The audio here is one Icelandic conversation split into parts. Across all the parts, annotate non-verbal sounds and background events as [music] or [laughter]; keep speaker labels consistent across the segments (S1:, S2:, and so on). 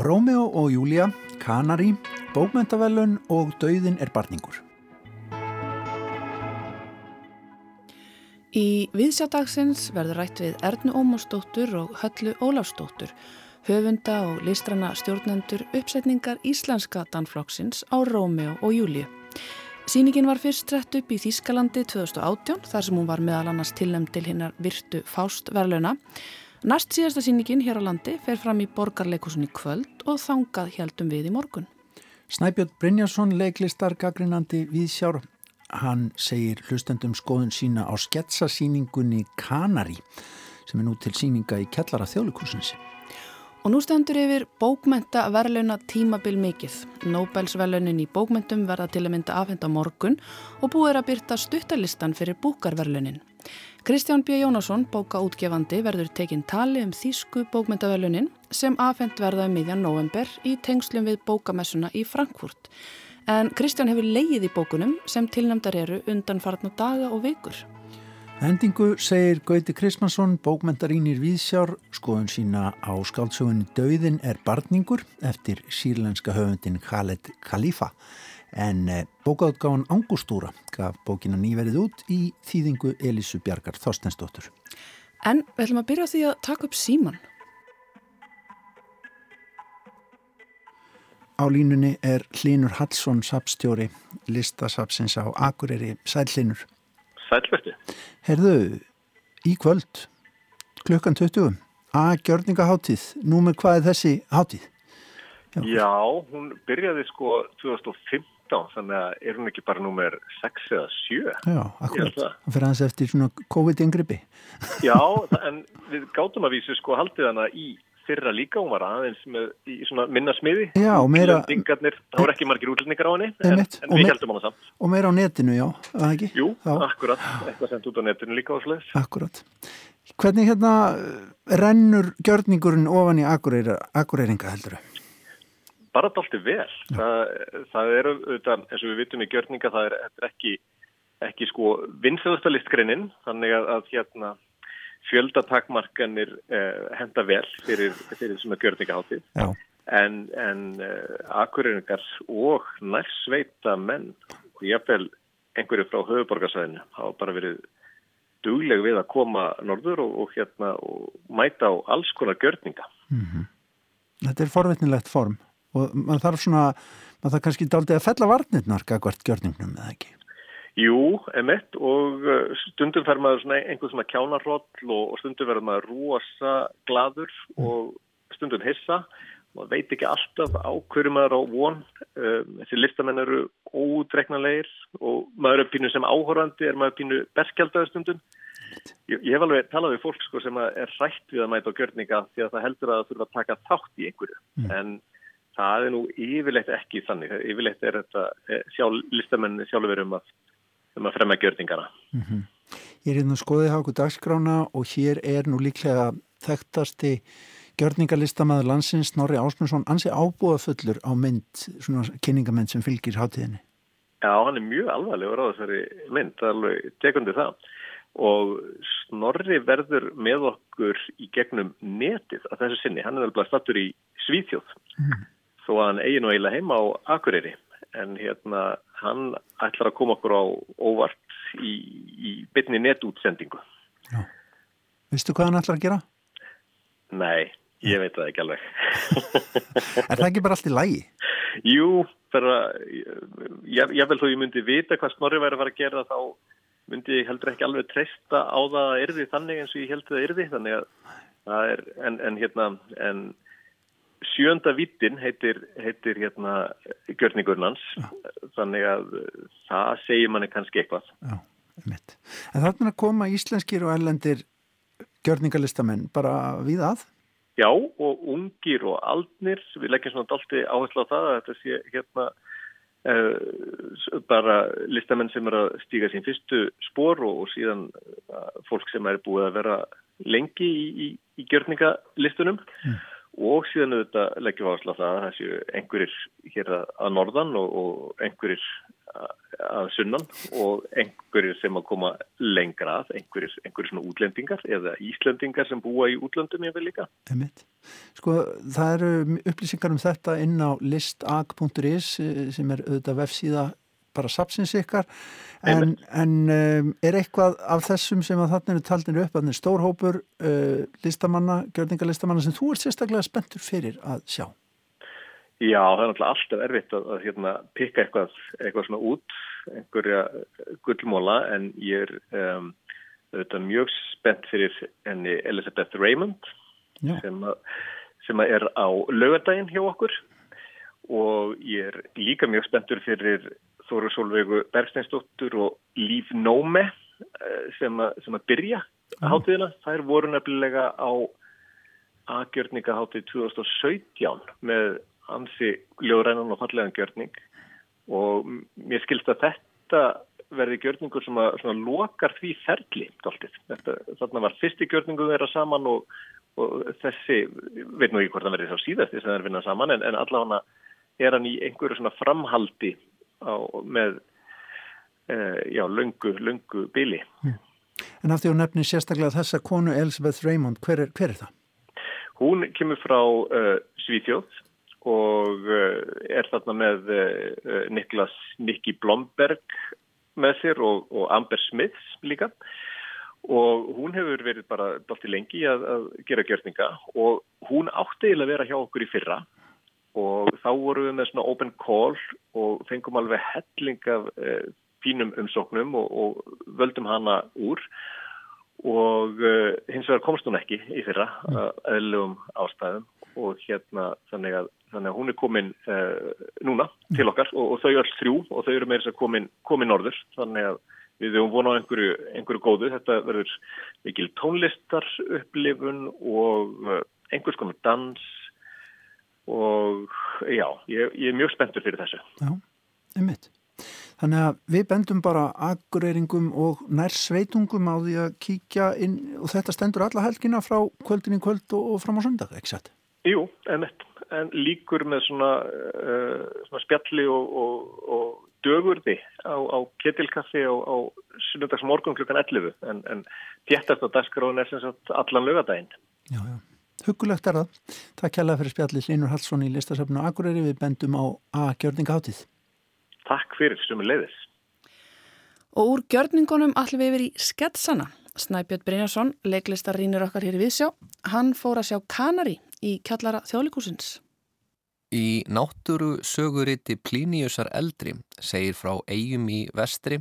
S1: Rómeo og Júlia, Kanari, Bókmentavelun og Dauðin er barningur.
S2: Í viðsjádagsins verður rætt við Ernu Ómarsdóttur og Höllu Ólafsdóttur, höfunda og listrana stjórnendur uppsetningar Íslenska danflokksins á Rómeo og Júliu. Sýningin var fyrst rett upp í Þýskalandi 2018 þar sem hún var meðal annars tilnæmt til hinnar virtu fástverðluna. Næst síðasta sýningin hér á landi fer fram í borgarleikusunni kvöld og þangað heldum við í morgun.
S1: Snæbjörn Brynjarsson, leiklistar gaggrinandi viðsjár, hann segir hlustendum skoðun sína á sketsasýningunni Kanari sem er nú til sýninga í kellara þjóðlikursins.
S2: Og nú stendur yfir bókmenta verðlauna tímabil mikið. Nobelsverðlaunin í bókmentum verða til að mynda afhenda morgun og búið er að byrta stuttalistan fyrir búkarverðlaunin. Kristján B. Jónasson, bókaútgefandi, verður tekinn tali um þýsku bókmentaverðlaunin sem afhend verða um miðjan november í tengslum við bókamessuna í Frankfurt. En Kristján hefur leið í bókunum sem tilnæmdar eru undan farn og daga og vikur.
S1: Endingu segir Gauti Krismansson, bókmentarínir Víðsjár, skoðun sína á skáldsögunni Dauðin er barningur eftir sírlenska höfundin Khaled Khalifa. En eh, bókaðgáðan Angustúra gaf bókina nýverið út í þýðingu Elísu Bjarkar Þorstensdóttur.
S2: En við ætlum að byrja því að taka upp síman.
S1: Á línunni er Hlinur Hallsson, sapstjóri, listasapsins á Akureyri, Sællinur.
S3: Sælverti.
S1: Herðu, í kvöld, klukkan 20, að gjörningaháttíð, númer hvað er þessi háttíð?
S3: Já. Já, hún byrjaði sko 2015, þannig að er hún ekki bara númer 6 eða 7?
S1: Já, akkurat, það fyrir aðeins eftir svona COVID-ingripi.
S3: Já, en við gátum að vísu sko haldið hana í fyrra líka, hún var aðeins með í svona minna smiði.
S1: Já, og meira
S3: það voru ekki margir útlendingar á henni en, en við heldum hana samt.
S1: Og meira á netinu, já,
S3: að ekki? Jú, já. akkurat, eitthvað sendt út á netinu líka ásleis
S1: Akkurat. Hvernig hérna rennur gjörningurinn ofan í akureyringa heldur þau?
S3: Bara dalti vel. Það, það eru, eins og við vitum í gjörninga, það er, er ekki ekki sko vinsöðustalistgreinin þannig að, að hérna fjöldatakmarkanir uh, henda vel fyrir, fyrir svona gjörningaháttið en, en uh, akureyringar og nærsveita menn og jáfnvel einhverju frá höfuborgarsæðinu hafa bara verið dugleg við að koma norður og, og hérna og mæta á alls konar gjörninga. Mm -hmm.
S1: Þetta er forvitnilegt form og maður þarf svona maður þarf kannski dálítið að fella varnirnar hvert gjörningnum eða ekki
S3: Jú, emitt og uh, stundum fer maður svona einhvern svona kjánarroll og stundum verður maður rosa gladur mm. og stundum hissa. Maður veit ekki alltaf á hverju maður á von. Um, þessi listamenn eru ódreiknanleir og maður er pínu sem áhórandi er maður pínu berskjaldaður stundum. Ég, ég hef alveg talað við fólk sko, sem er rætt við að mæta á gjörninga því að það heldur að það þurfa að taka þátt í einhverju. Mm. en það er nú yfirleitt ekki þannig. Yfirleitt er þetta eh, sjálf, listamenn sjálfur um að um að fremja gjörningana. Mm -hmm.
S1: Ég er hérna skoðið háku dagskrána og hér er nú líklega þekktasti gjörningalistamaður landsins Snorri Ásmundsson ansi ábúa fullur á mynd, svona kynningamenn sem fylgir hátíðinni.
S3: Já, hann er mjög alvarlegur á þessari mynd, það er alveg tekundi það og Snorri verður með okkur í gegnum netið að þessu sinni, hann er alveg stattur í Svíþjóð mm. þó að hann eigi nú eiginlega heima á Akureyri en hérna hann ætlar að koma okkur á óvart í, í bytni netútsendingu. Já.
S1: Vistu hvað hann ætlar að gera?
S3: Nei, ég veit það ekki alveg. [laughs]
S1: er það ekki bara allt í lægi?
S3: Jú, bara, ég, ég vel þó ég myndi vita hvað Snorri væri að fara að gera þá myndi ég heldur ekki alveg treysta á það að erði þannig eins og ég heldur það erði þannig að það er, en, en hérna, en sjönda vittin heitir, heitir hérna gjörningurnans þannig að það segir manni kannski eitthvað. Já.
S1: En þarna koma íslenskir og erlendir gjörningalistamenn bara við að?
S3: Já, og ungir og aldnir. Við leggjum svona dalti áherslu á það að þetta sé hérna uh, bara listamenn sem er að stíga sín fyrstu spór og, og síðan uh, fólk sem er búið að vera lengi í, í, í gjörningalistunum. Mm og síðan auðvitað leggjum við áslátt að það séu einhverjir hér að norðan og, og einhverjir að sunnan og einhverjir sem að koma lengra að, einhverjir, einhverjir svona útlendingar eða Íslendingar sem búa í útlöndum ég vil líka.
S1: Sko það eru upplýsingar um þetta inn á listag.is sem er auðvitað vefsíða bara sapsins ykkar. En, en um, er eitthvað af þessum sem að þarna eru taldinu upp, þannig stórhópur uh, listamanna, gjörningarlistamanna sem þú ert sérstaklega spenntur fyrir að sjá?
S3: Já, það er náttúrulega alltaf erfitt að, að hérna, pikka eitthvað, eitthvað svona út, einhverja gullmóla en ég er um, auðvitað mjög spennt fyrir enni Elizabeth Raymond sem, að, sem að er á lögadaginn hjá okkur. Og ég er líka mjög spenntur fyrir Þóru Solveigu Bergsteinsdóttur og Líf Nóme eh, sem, sem að byrja mm. hátíðina. Þær voru nefnilega á aðgjörninga hátíð 2017 með ansi ljóðrænan og fallegan gjörning og mér skilst að þetta verði gjörningur sem að lokar því ferli þetta, þarna var fyrsti gjörningu þeirra saman og, og þessi, veit nú ekki hvort það verði þá síðast þess að það er vinnað saman en, en allavega er hann í einhverju svona framhaldi á, með e, já, löngu, löngu bíli.
S1: En af því að nefni sérstaklega þessa konu Elizabeth Raymond, hver er, hver er það?
S3: Hún kemur frá uh, Svíþjóð og uh, er þarna með uh, Niklas Nikki Blomberg með sér og, og Amber Smiths líka og hún hefur verið bara dalt í lengi að, að gera gjörninga og hún átti að vera hjá okkur í fyrra og þá vorum við með svona open call og fengum alveg helling af uh, fínum umsóknum og, og völdum hana úr. Og hins vegar komst hún ekki í fyrra að eðlugum ástæðum. Og hérna þannig að þannig að hún er komin uh, núna til okkar. Og, og þau er alls þrjú og þau eru með þess að komin, komin norður. Þannig að við höfum vonað einhverju, einhverju góðu. Þetta verður mikil tónlistar upplifun og uh, einhvers konar dans og já, ég, ég er mjög spenntur fyrir þessu
S1: Já, einmitt Þannig að við bendum bara aggureyringum og nær sveitungum á því að kíkja inn og þetta stendur alla helgina frá kvöldin í kvöld og, og fram á söndag, ekki satt?
S3: Jú, emitt en líkur með svona, uh, svona spjalli og, og, og dögurði á, á ketilkaffi á, á sunnundagsmorgun klukkan 11 en, en téttast á dagskráin er sem sagt allan lögadaginn.
S1: Já, já. Hugulegt er það. Takk kjærlega fyrir spjalli Linur Hallsson í listasöfnu Akureyri við bendum á A-gjörninga átið.
S3: Takk fyrir, sem er leiðis.
S2: Og úr gjörningunum allir við yfir í sketsana. Snæbjörn Brynjarsson, leiklistar rínir okkar hér í Viðsjá, hann fór að sjá Kanari í kjallara þjóðlikúsins.
S4: Í náttúru söguriti Plíniusar eldri segir frá eigum í vestri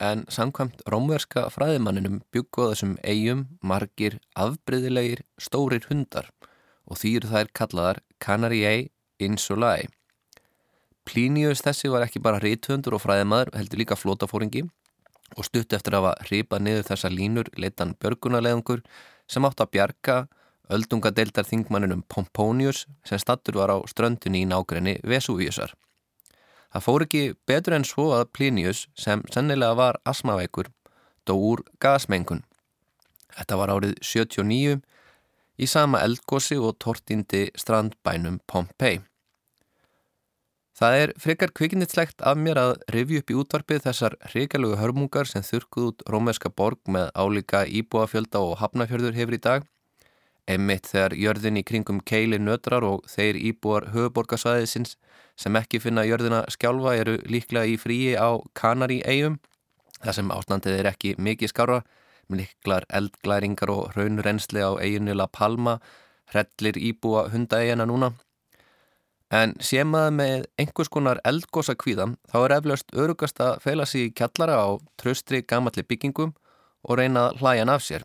S4: en samkvæmt rómverska fræðimanninum byggu á þessum eigum margir afbreyðilegir stórir hundar og því eru þær kallaðar Canariae insulae. Plínius þessi var ekki bara rítvöndur og fræðimaður heldur líka flótafóringi og stutt eftir að hafa ripað niður þessa línur leitan björgunarleðungur sem átt að bjarga öldungadeildar þingmanninum Pomponius sem stattur var á ströndunni í nákrenni Vesúvíusar. Það fór ekki betur en svo að Plinius sem sennilega var asmaveikur dó úr gasmengun. Þetta var árið 79 í sama eldgósi og tortindi strandbænum Pompei. Það er frekar kviknitslegt af mér að revju upp í útvarpið þessar hrigalugu hörmungar sem þurkuð út rómeska borg með álíka íbúafjölda og hafnafjörður hefur í dag. Emmitt þegar jörðin í kringum keili nötrar og þeir íbúar höfuborgarsvæðisins sem ekki finna jörðina skjálfa eru líklega í fríi á Kanari-eigum. Það sem ástandið er ekki mikið skára, með líklar eldglæringar og raunrensli á eiginu La Palma, hrellir íbúa hundaeigina núna. En sé maður með einhvers konar eldgósa kvíðam þá er eflaust örugast að feila sig í kjallara á tröstri gamalli byggingum og reyna hlæjan af sér.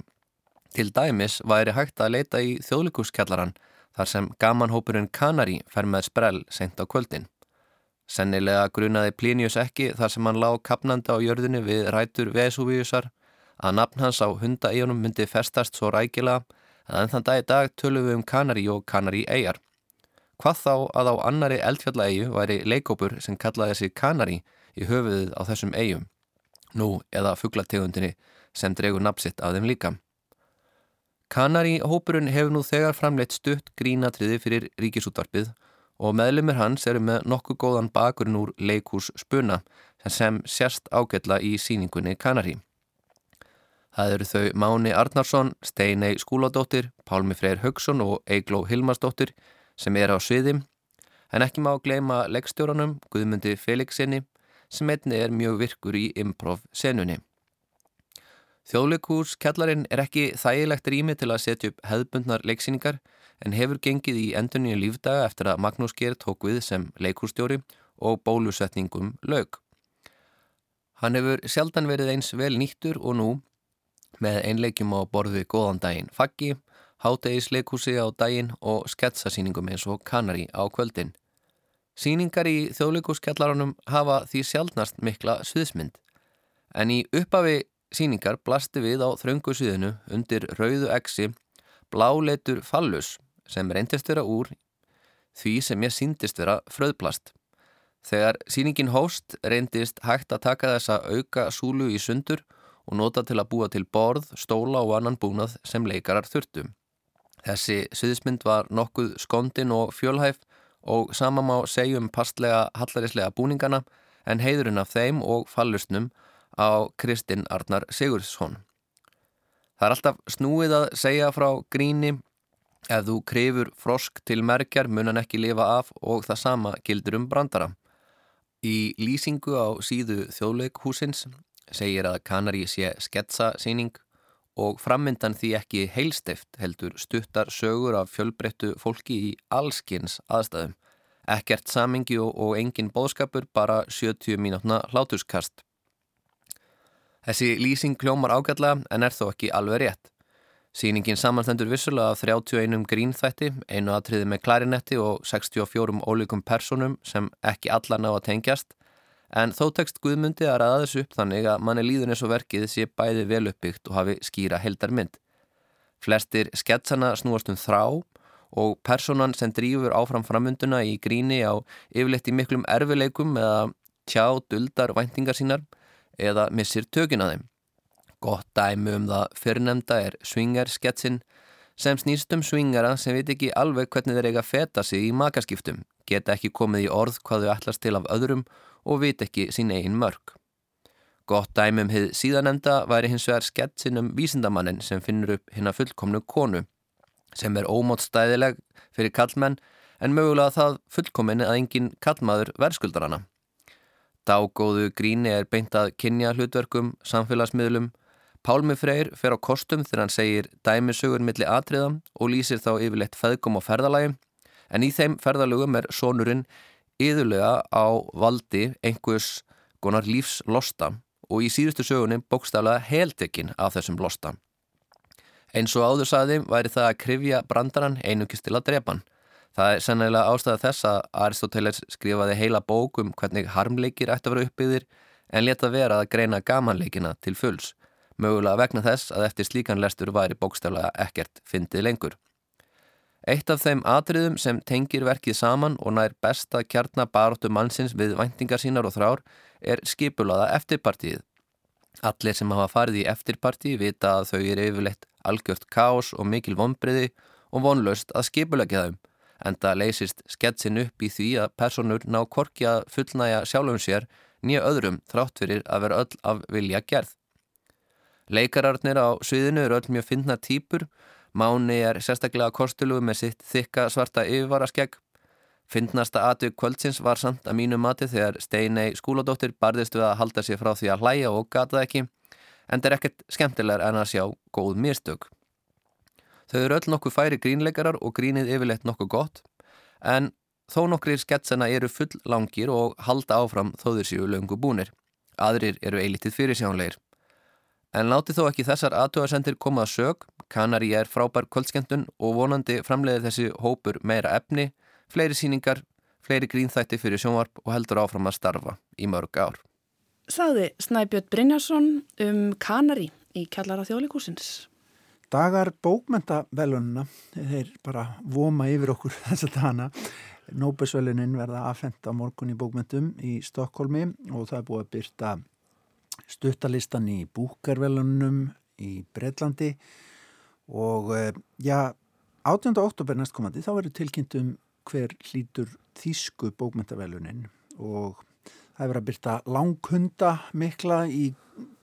S4: Til dæmis væri hægt að leita í þjóðlíkuskjallaran þar sem gamanhópurinn Kanari fer með sprell sent á kvöldin. Sennilega grunaði Plinius ekki þar sem hann lág kapnandi á jörðinu við rætur Vesúvíusar að nafn hans á hundaegjunum myndi festast svo rækila að enn þann dag í dag tölum við um Kanari og Kanari eigjar. Hvað þá að á annari eldfjallaegju væri leikópur sem kallaði sig Kanari í höfuðið á þessum eigum, nú eða fugglategundinni sem dregur napsitt af þeim líka. Kanari hópurinn hefur nú þegar framleitt stutt grínatriði fyrir ríkisútvarpið og meðlumir hans eru með nokkuð góðan bakurinn úr leikús spuna sem sérst ágætla í síningunni Kanari. Það eru þau Máni Arnarsson, Steinei Skúladóttir, Pálmi Freyr Högson og Eigló Hilmarsdóttir sem er á sviði en ekki má gleima leggstjóranum Guðmundi Felixinni sem einni er mjög virkur í improv senunni. Þjóðleikús kjallarinn er ekki þægilegt rými til að setja upp hefðbundnar leiksýningar en hefur gengið í endunni lífdaga eftir að Magnús Geir tók við sem leikúrstjóri og bólusetningum lög. Hann hefur sjaldan verið eins vel nýttur og nú með einleikjum á borði góðan daginn faggi, hátegisleikúsi á daginn og sketsasýningum eins og kanari á kvöldin. Sýningar í þjóðleikúskjallarunum hafa því sjálfnast mikla sviðsmynd. En í uppafi sýningar blasti við á þröngu sviðinu undir rauðu exi bláleitur fallus sem reyndist vera úr því sem ég síndist vera fröðplast. Þegar sýningin hóst reyndist hægt að taka þessa auka súlu í sundur og nota til að búa til borð, stóla og annan búnað sem leikarar þurftum. Þessi sviðsmynd var nokkuð skondin og fjölhæf og sama má segjum pastlega hallarislega búningana en heiðurinn af þeim og fallustnum á Kristinn Arnar Sigurðsson. Það er alltaf snúið að segja frá gríni ef þú krefur frosk til merkjar munan ekki lifa af og það sama gildur um brandara. Í lýsingu á síðu þjóðleikhúsins segir að Kanari sé sketsasýning og frammyndan því ekki heilstift heldur stuttar sögur af fjölbreyttu fólki í allskins aðstæðum. Ekkert samingi og, og engin bóðskapur, bara 70 mínútna hlátuskast. Þessi lýsing kljómar ágætlega en er þó ekki alveg rétt. Sýningin samanstendur vissulega af 31 grínþætti, einu aðtriði með klarinetti og 64 ólíkum personum sem ekki alla ná að tengjast En þó tekst Guðmundi að ræða þessu upp þannig að manni líðun eins og verkið sé bæði vel uppbyggt og hafi skýra heldarmynd. Flestir sketsana snúast um þrá og personan sem drýfur áfram framunduna í gríni á yfirleitt í miklum erfileikum eða tjá duldar væntingar sínar eða missir tökina þeim. Gott dæmi um það fyrrnemda er swingersketsin sem snýst um swingara sem veit ekki alveg hvernig þeir eiga að feta sig í makaskiptum, geta ekki komið í orð hvað þau ætlast til af öðrum og vit ekki sín eigin mörg. Gott dæmum hið síðanemda væri hins vegar sketsin um vísindamannin sem finnur upp hinn að fullkomnu konu sem er ómótstæðileg fyrir kallmenn en mögulega það fullkominni að engin kallmaður verðskuldar hana. Dágóðu gríni er beintað kynja hlutverkum, samfélagsmiðlum. Pálmi Freyr fer á kostum þegar hann segir dæmisögur millir atriða og lýsir þá yfirleitt feðgum á ferðalagi en í þeim ferðalögum er sonurinn yðurlega á valdi einhvers konar lífslosta og í síðustu sögunum bókstaflega heltekinn af þessum losta. Eins og áður saði væri það að krifja brandaran einungist til að drepa hann. Það er sennilega ástæða þess að Aristoteles skrifaði heila bók um hvernig harmleikir ætti að vera uppbyggðir en leta vera að greina gamanleikina til fulls, mögulega vegna þess að eftir slíkan lestur væri bókstaflega ekkert fyndið lengur. Eitt af þeim atriðum sem tengir verkið saman og nær besta kjarnar baróttu mannsins við væntingar sínar og þrár er skipulaða eftirpartíð. Allir sem hafa farið í eftirpartíð vita að þau eru yfirleitt algjört kás og mikil vonbriði og vonlaust að skipulegja þau, en það leysist sketsin upp í því að personur ná korki að fullnæja sjálfum sér nýja öðrum þrátt fyrir að vera öll af vilja gerð. Leikararnir á sviðinu eru öll mjög finna týpur Máni er sérstaklega kostulugu með sitt þykka svarta yfirvaraskegg. Fyndnasta atvið kvöldsins var samt að mínu mati þegar Steinei skúladóttir barðist við að halda sér frá því að hlæja og gata ekki, en það er ekkert skemmtilegar en að sjá góð mérstök. Þau eru öll nokkuð færi grínleikarar og grínið yfirleitt nokkuð gott, en þó nokkrir sketsana eru full langir og halda áfram þóður séu löngu búnir. Aðrir eru eilitið fyrirsjánleir. En láti þó ekki þessar aðtöðasendir koma að sög, Kanari er frábær kvöldskendun og vonandi framleiði þessi hópur meira efni, fleiri síningar, fleiri grínþætti fyrir sjónvarp og heldur áfram að starfa í mörg ár.
S2: Saði Snæbjörn Brynjarsson um Kanari í Kjallara þjóðleikúsins.
S1: Dagar bókmentavelununa, þeir bara voma yfir okkur [laughs] þess að dana. Nóbesvelunin verða aðfenda morgun í bókmentum í Stokkólmi og það er búið að byrta stuttalistan í búkarvelunum í Breitlandi og eh, já, 18. oktober næstkomandi þá verður tilkynnt um hver hlítur þýsku bókmyndavelunin og Það er verið að byrta langhunda mikla í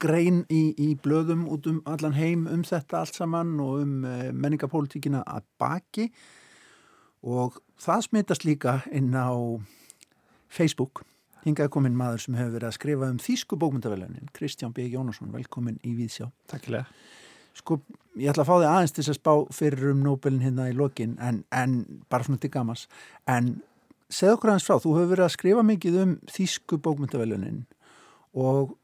S1: grein í, í blöðum út um allan heim um þetta allt saman og um uh, menningapólitíkina að baki og það smittast líka inn á Facebook. Hingað komin maður sem hefur verið að skrifa um Þísku bókmyndavelunin, Kristján B. Jónasson, velkomin í Víðsjá.
S5: Takkilega.
S1: Sko, ég ætla að fá þig aðeins til að spá fyrir um Nobelin hérna í lokin, en, en bara svona til gamas. En segð okkur aðeins frá, þú hefur verið að skrifa mikið um Þísku bókmyndavelunin og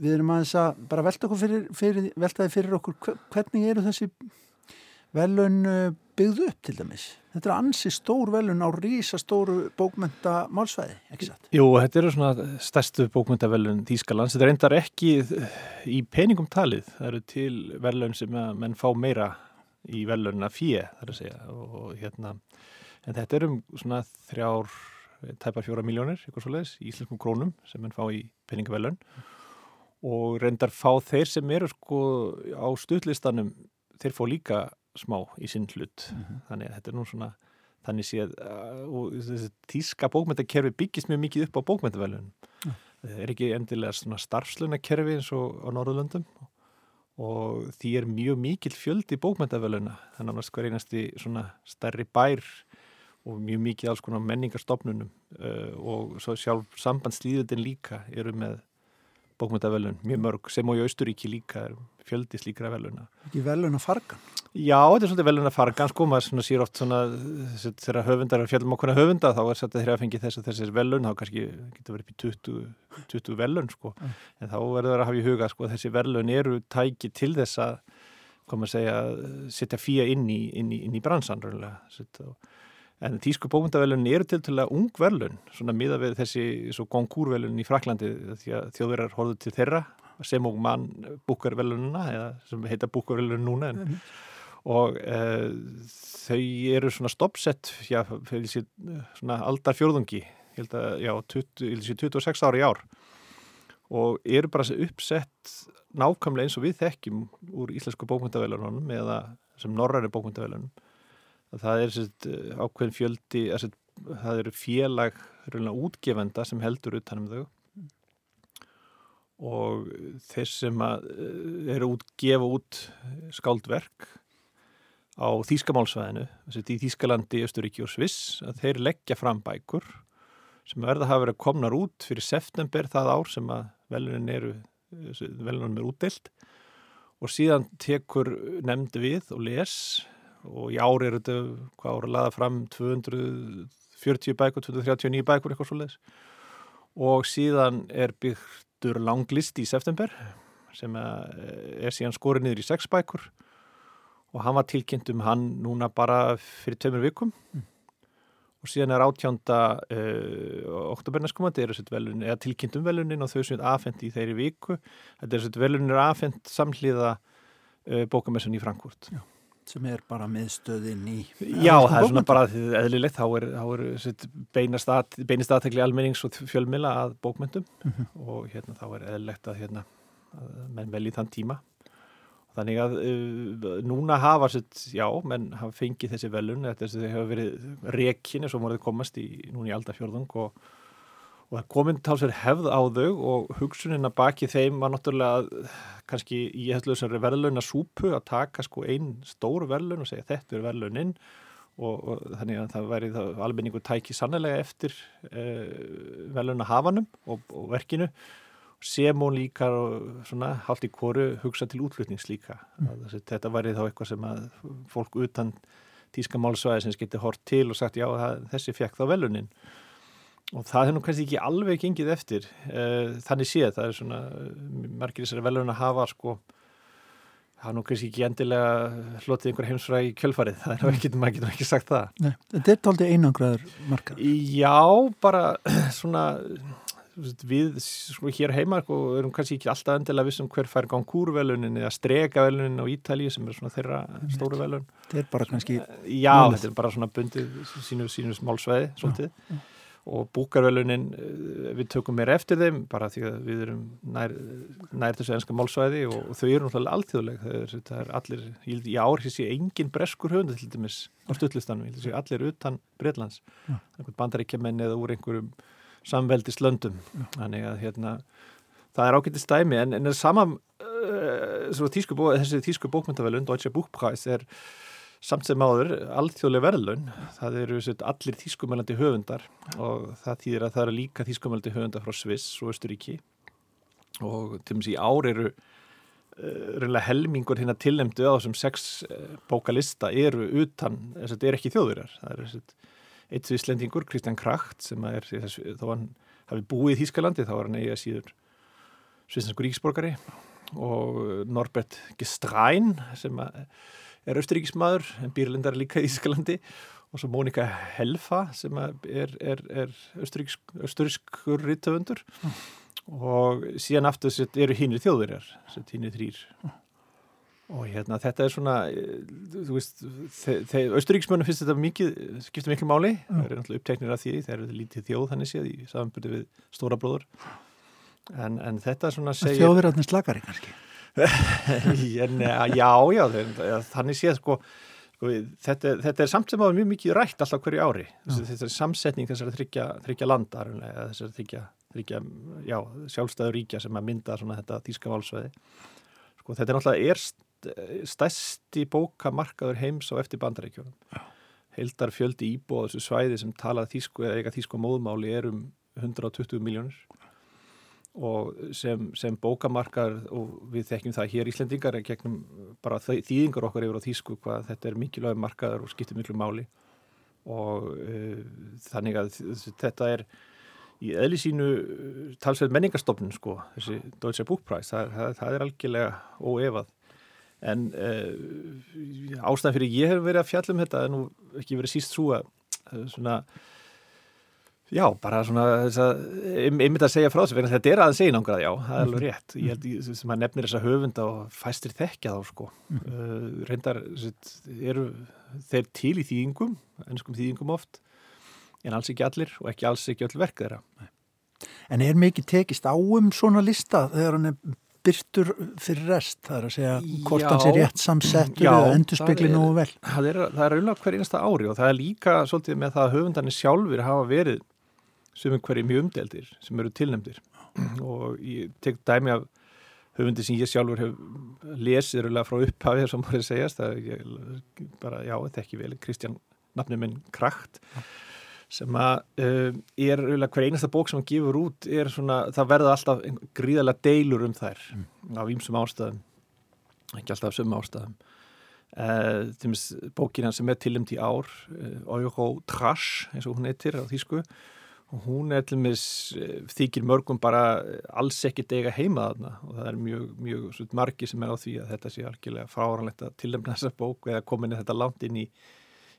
S1: við erum aðeins að bara velta okkur fyrir, fyrir, veltaði fyrir okkur hvernig eru þessi velun byggðu upp til dæmis. Þetta er ansi stór velun á rísastóru bókmynda málsvæði, ekki satt?
S5: Jú, þetta eru svona stærstu bókmyndavelun Þýskalands. Þetta reyndar ekki í peningum talið. Það eru til velun sem menn fá meira í velunna fjö, þar að segja. Og, hérna, en þetta eru svona þrjár, tæpar fjóra miljónir, eitthvað svo leiðis, í íslenskum krónum sem menn fá í peningavelun. Og reyndar fá þeir sem eru sko á stutlistanum, þeir fá líka smá í sinn hlut mm -hmm. þannig að þetta er nú svona þannig séð uh, og þessi tíska bókmyndakerfi byggist mjög mikið upp á bókmyndavelun mm. það er ekki endilega svona starfslunarkerfi eins og á Norðurlöndum og því er mjög mikil fjöld í bókmyndaveluna þannig að hver einasti svona stærri bær og mjög mikið alls konar menningarstofnunum uh, og svo sjálf sambandslýðutin líka eru með bókmyndavelun, mjög mörg sem og í Austuríki líka fjöldis líkra veluna.
S1: Ekki veluna fargan?
S5: Já, þetta er svolítið veluna fargan sko, maður sér oft svona þegar höfundar er fjallum okkurna höfunda þá er þetta þegar að fengi þess að þessir velun þá kannski getur verið upp í 20, 20 velun sko, mm. en þá verður það að hafa í huga sko að þessi velun eru tæki til þess að, koma að segja setja fíja inn í, í, í bransan raunlega en tísku bókmyndavelun eru til til að ung velun svona miða við þessi gonkúrvelun í Fraklandi því að þjóðverðar horfðu til þeirra sem og mann búkarvelununa eða sem heita búkarvelun núna en, mm. og e, þau eru svona stoppsett já, svona aldar fjörðungi ég held að, já, 20, 26 ári í ár og eru bara uppsett nákvæmlega eins og við þekkjum úr íslensku bókmyndavelunum eða sem norræri bókmyndavelunum það er sett, ákveðin fjöldi sett, það eru félag útgefenda sem heldur utanum þau. Og þeir sem eh, eru út, gefa út skáldverk á Þýskamálsvæðinu, í Þýskalandi, Östuríki og Sviss, að þeir leggja fram bækur sem verða að hafa verið komnar út fyrir september það ár sem að velunin eru, velunum er útdelt og síðan tekur nefnd við og les og í ári eru þetta, hvað ára, laða fram 240 bækur, 239 bækur, eitthvað svo leiðis og síðan er byggt settur langlist í september sem eh, er síðan skorið niður í sex bækur. Og hann var tilkynnt um hann núna bara fyrir tömur vikum. Mm. og síðan er átjánda uh, eh, oktoberneskomandi eða tilkynnt um velunin og þau sem er afhengt í þeirri viku. Þetta er svona velunin er afhengt samhliða uh, bókamessun í Frankfurt. Já
S1: sem er bara meðstöðin í
S5: Já, það er svona bara eðlilegt þá er, er beinast aðtegli almennings og fjölmila að bókmyndum mm -hmm. og hérna þá er eðlilegt að, hérna, að menn velji þann tíma þannig að uh, núna hafa sitt, já, menn hafa fengið þessi velun, þetta hafa verið rekin eins og voruð komast í núna í aldarfjörðung og og það komin talsverð hefð á þau og hugsunin að baki þeim var náttúrulega kannski í þessari verðlauna súpu að taka sko einn stór verðlaun og segja þetta er verðlauninn og, og þannig að það væri það almenningu tæki sannlega eftir eh, verðlauna hafanum og, og verkinu sem hún líka svona haldt í kóru hugsa til útlutnings líka. Mm. þetta væri þá eitthvað sem að fólk utan tíska málsvæði sem geti hort til og sagt já það, þessi fekk þá verðlaunin og það er nú kannski ekki alveg gengið eftir uh, þannig séð, það er svona margir þessari velun að hafa sko það er nú kannski ekki endilega hlotið einhver heimsfræð í kjölfarið. Það er nú ekki, maður getur ekki sagt það.
S1: Nei, Þetta er tóltið einangraður margar
S5: Já, bara [clears throat] svona við sko hér heima sko, erum kannski ekki alltaf endilega vissum hver fær gangúrvelunin eða strekavelunin á Ítalíu sem er svona þeirra stóru velun
S1: Þetta er bara kannski
S5: Já, þetta er bara svona bundið sínus, sínus málsveði svolítið. Já, já og búkarvelunin eh, við tökum mér eftir þeim bara því að við erum nær, nær þessu enska málsvæði og, og þau eru náttúrulega alltíðuleg það er allir, í ár hér sé engin breskur höfund til dæmis á stutlistanum allir utan Breitlands ja. bandaríkjaman eða úr einhverjum samveldist löndum þannig að hérna það er ágættist dæmi. En, en sama uh, tísku bó, þessi tísku bókmyndavelun Deutsche Buchpreis er samt sem áður alþjóðlega verðlun það eru set, allir tískumælandi höfundar og það þýðir að það eru líka tískumælandi höfundar frá Sviss og Östuríki og til og með í ár eru uh, helmingur hérna tilnemdu á þessum sex uh, bókalista eru utan, þess að þetta er ekki þjóðurar það er þess að eitt svislendingur, Kristján Kracht sem er, þá hann hafi búið í Þýskalandi, þá var hann eiga síður svislensku ríksborgari og Norbert Gestræn sem er austuríkismadur en býrlindar líka í Þýskalandi og svo Mónika Helfa sem er, er, er austurískur rittöfundur mm. og síðan aftur eru hinnir þjóðverjar, hinnir þrýr og hérna þetta er svona eh, þú veist, austuríksmönnum finnst þetta mikið, skiptir miklu máli mm. það eru náttúrulega uppteknir af því, þeir eru lítið þjóð þannig séð í samanbyrju við stóra bróður en, en þetta svona
S1: segja... Þjóðverðarnir slakari kannski
S5: en, Já, já þannig séð sko, sko þetta, þetta er samt sem áður mjög mikið rætt alltaf hverju ári mm. þetta er samsetning þessari þryggja, þryggja landar þessari þryggja, þryggja já, sjálfstæður ríkja sem að mynda þetta þýska válsveði sko, þetta er náttúrulega erst stærsti bókamarkaður heims á eftir bandarækjunum. Heldar fjöldi íbúið þessu svæði sem talað þýsku eða eiga þýsku móðmáli er um 120 miljónir og sem, sem bókamarkaður og við þekkjum það hér Íslendingar en gegnum bara þýðingar okkar yfir á þýsku hvað þetta er mikilvæg markaður og skiptir miklu máli. Og uh, þannig að þetta er í eðli sínu talsveit menningarstofnun sko, þessi Deutsche Buchpreis, það, það, það er algjörlega óefað. En uh, ástæðan fyrir ég hef verið að fjalla um þetta en nú ekki verið síst svo að svona já, bara svona einmitt að segja frá þessu, þetta er aðeins einangrað já, það er alveg rétt. Ég held sem að nefnir þessa höfunda og fæstir þekkja þá sko. Uh, reyndar eru þeir til í þýðingum, ennskum þýðingum oft en alls ekki allir og ekki alls ekki öll verk þeirra.
S1: En er mikið tekist á um svona lista þegar hann er byrtur fyrir rest, það er að segja hvort hans er rétt samsettur eða endurspegli nú vel.
S5: Það er, það er auðvitað hver einasta ári og það er líka svolítið með það að höfundarnir sjálfur hafa verið sem er hverju mjög umdeldir, sem eru tilnemdir og ég tek dæmi af höfundi sem ég sjálfur hef lesið rúlega frá upphafið sem voruð segjast, það er bara, já, þetta er ekki vel, Kristján nafnum minn Krakt ja sem að uh, er hver einasta bók sem hann gefur út er svona, það verða alltaf gríðarlega deilur um þær mm. á ímsum ástæðum ekki alltaf sum ástæðum uh, þeimist bókina sem er tilumd í ár uh, Euro Trash eins og hún heitir á þýsku hún er til mis þykir mörgum bara alls ekki dega heima þarna. Og það er mjög, mjög margi sem er á því að þetta sé algjörlega fráranlegt að tilumna þessa bók eða komin þetta langt inn í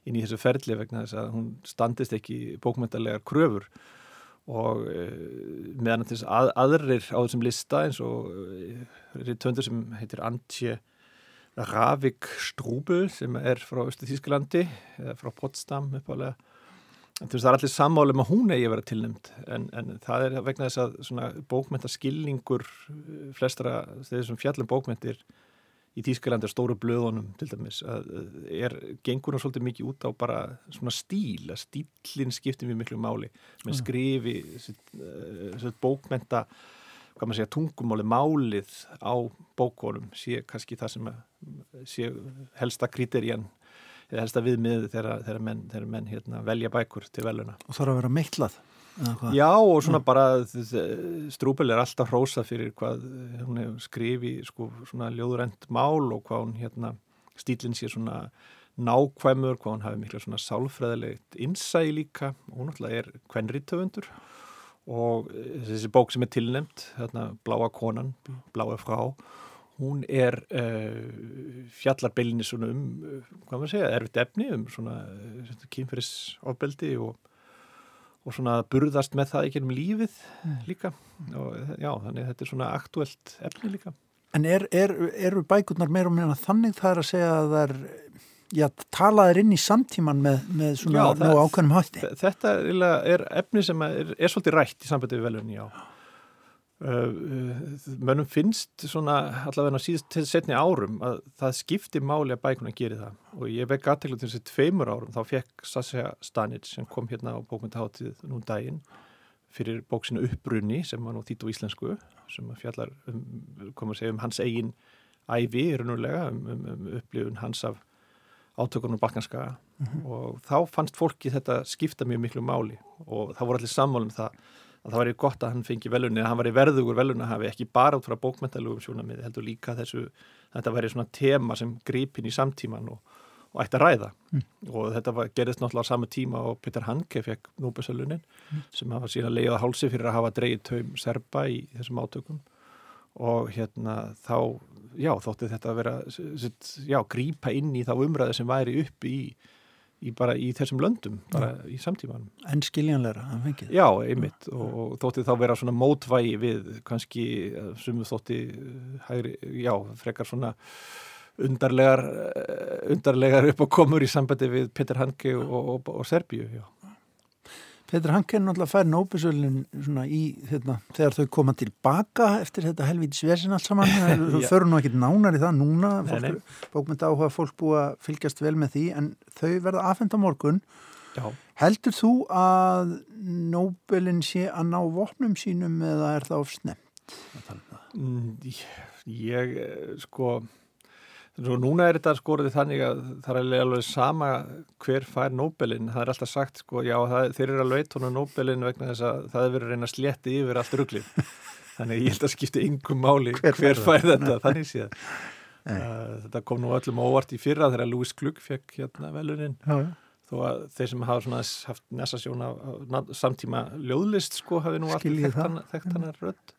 S5: inn í þessu ferli vegna þess að hún standist ekki bókmyndarlegar kröfur. Og e, meðan þess að aðrir á þessum lista eins og töndur sem heitir Antje Ravik Strúbel sem er frá Östu Þísklandi eða frá Potsdam uppálega það er allir sammáli með um hún eigi að vera tilnæmt en, en það er vegna þess að bókmyndaskilningur flestra þeir sem fjallum bókmyndir í Þýskaland er stóru blöðunum til dæmis að er, gengur hún svolítið mikið út á bara svona stíl að stílinn skiptir mjög miklu máli með mm. skrifi uh, bókmenta hvað maður segja, tungumáli málið á bókonum sé kannski það sem sé helsta kriterían eða helsta viðmið þegar, menn, þegar menn hérna, velja bækur til veluna
S1: Og þarf að vera meitlað
S5: Já og svona bara Strúbel er alltaf hrósað fyrir hvað hún hefur skrifið sko, svona ljóðurend mál og hvað hún hérna stílinn sé svona nákvæmur, hvað hún hafi mikla svona sálfræðilegt innsæi líka. Og hún alltaf er kvenriðtöfundur og þessi bók sem er tilnemt hérna Bláa konan, Bláa frá hún er uh, fjallarbeilinni svona um, hvað maður segja, erfitt efni um svona kynferðisofbeldi og og svona burðast með það ekki um lífið mm. líka og já, þannig þetta er svona aktuelt efni líka.
S1: En er, er, eru bækurnar meira og meina þannig það er að segja að það er, já, talaðir inn í samtíman með, með svona já, það, ákveðnum hætti?
S5: Þetta er, er efni sem er, er svolítið rætt í sambandi við velunni, já. Uh, mönnum finnst svona allavega síðast til setni árum að það skiptir máli að bækuna gera það. Og ég vekk aðteglu til þessi tveimur árum þá fekk Sasja Stanic sem kom hérna á bókmyndahátið nú um daginn fyrir bóksinu Uppbrunni sem var nú þýtt á íslensku sem fjallar um, segja, um hans eigin æfi í raunulega um, um, um upplifun hans af átökunum balkanska. Mm -hmm. og þá fannst fólki þetta skipta mjög miklu máli. Og það voru allir sammálum það að það var í gott að hann fengi velunni að hann var í verðugur velunni að hafi ekki bara út frá bókmentalugum sjónamið heldur líka þessu þetta væri svona tema sem gripin í samtíman og, og ætti að ræða mm. og þetta var, gerðist náttúrulega á samu tíma og Peter Hanke fekk Nóbesölunin mm. sem hafa síðan leiðið að hálsi fyrir að hafa dreyið taum serba í þessum átökum og hérna þá já, þótti þetta að vera já, grípa inn í þá umræði sem væri upp í, í bara í þessum löndum, bara já. í samtímanum.
S1: En skiljanleira,
S5: það fengið. Já, einmitt, og, og þótti þá vera svona mótvægi við kannski sem þótti hægri, já, frekar svona undarlegar undarlegar upp og komur í sambandi við Peter Hanke og, og, og Serbíu, já
S1: Petur Hanken náttúrulega fær nóbisölun í hérna, þegar þau koma tilbaka eftir þetta helvítið svesin allt saman. [laughs] Þau föru nú ekkit nánar í það núna. Bókmynda áhuga fólk búa að fylgjast vel með því en þau verða aðfenda morgun. Já. heldur þú að nóbelin sé að ná vopnum sínum eða er það ofsnemt?
S5: Mm, ég sko Svo núna er þetta skorðið þannig að það er alveg sama hver fær Nobelin. Það er alltaf sagt sko, já það, þeir eru að lautóna Nobelin vegna þess að það er verið að reyna að slétti yfir allt rugglið. [laughs] Þannig ég held að skipta yngum máli hver, hver fær þetta, þannig séð. Uh, þetta kom nú öllum óvart í fyrra þegar Louis Glugg fekk hérna veluninn. Þó að þeir sem hafa haft nesasjón af samtíma ljóðlist sko hafi nú alltaf þekkt hann að rödd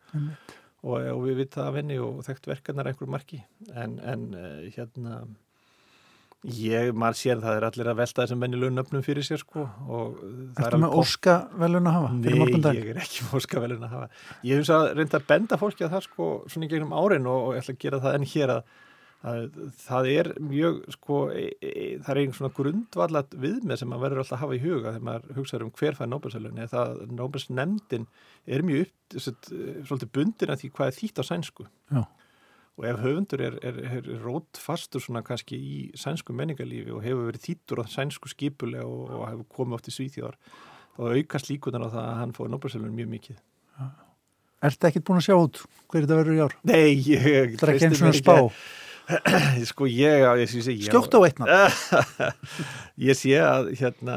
S5: og, og við vita af henni og þekkt verkanar einhverjum marki en, en uh, hérna ég, maður sér það er allir að velta þessum vennilegum nöfnum fyrir sér sko
S1: Þetta með óska velun að hafa?
S5: Nei, ég er ekki með óska velun að hafa Ég hef að reynda að benda fólki að það sko svona í gegnum árin og, og ég ætla að gera það enn hér að það er mjög sko, e, e, það er einhvern svona grundvallat viðmið sem maður verður alltaf að hafa í huga þegar maður hugsaður um hver fær Nóbelsölunni það Nóbelsnefndin er mjög upp, svolítið bundin að því hvað er þýtt á sænsku. Já. og ef höfundur er, er, er rótfastur svona kannski í sænsku menningarlífi og hefur verið þýttur á sænsku skipulega og, og hefur komið oft í svíþjóðar þá aukast líkunan á það að hann fóði Nóbelsölunni mjög mikið.
S1: Er þetta ekkit búin að sjá út hver þetta verður í ár?
S5: Nei, ég, [clears throat] sko ég, ég, ég
S1: skjótt á eitna [laughs]
S5: ég sé að hérna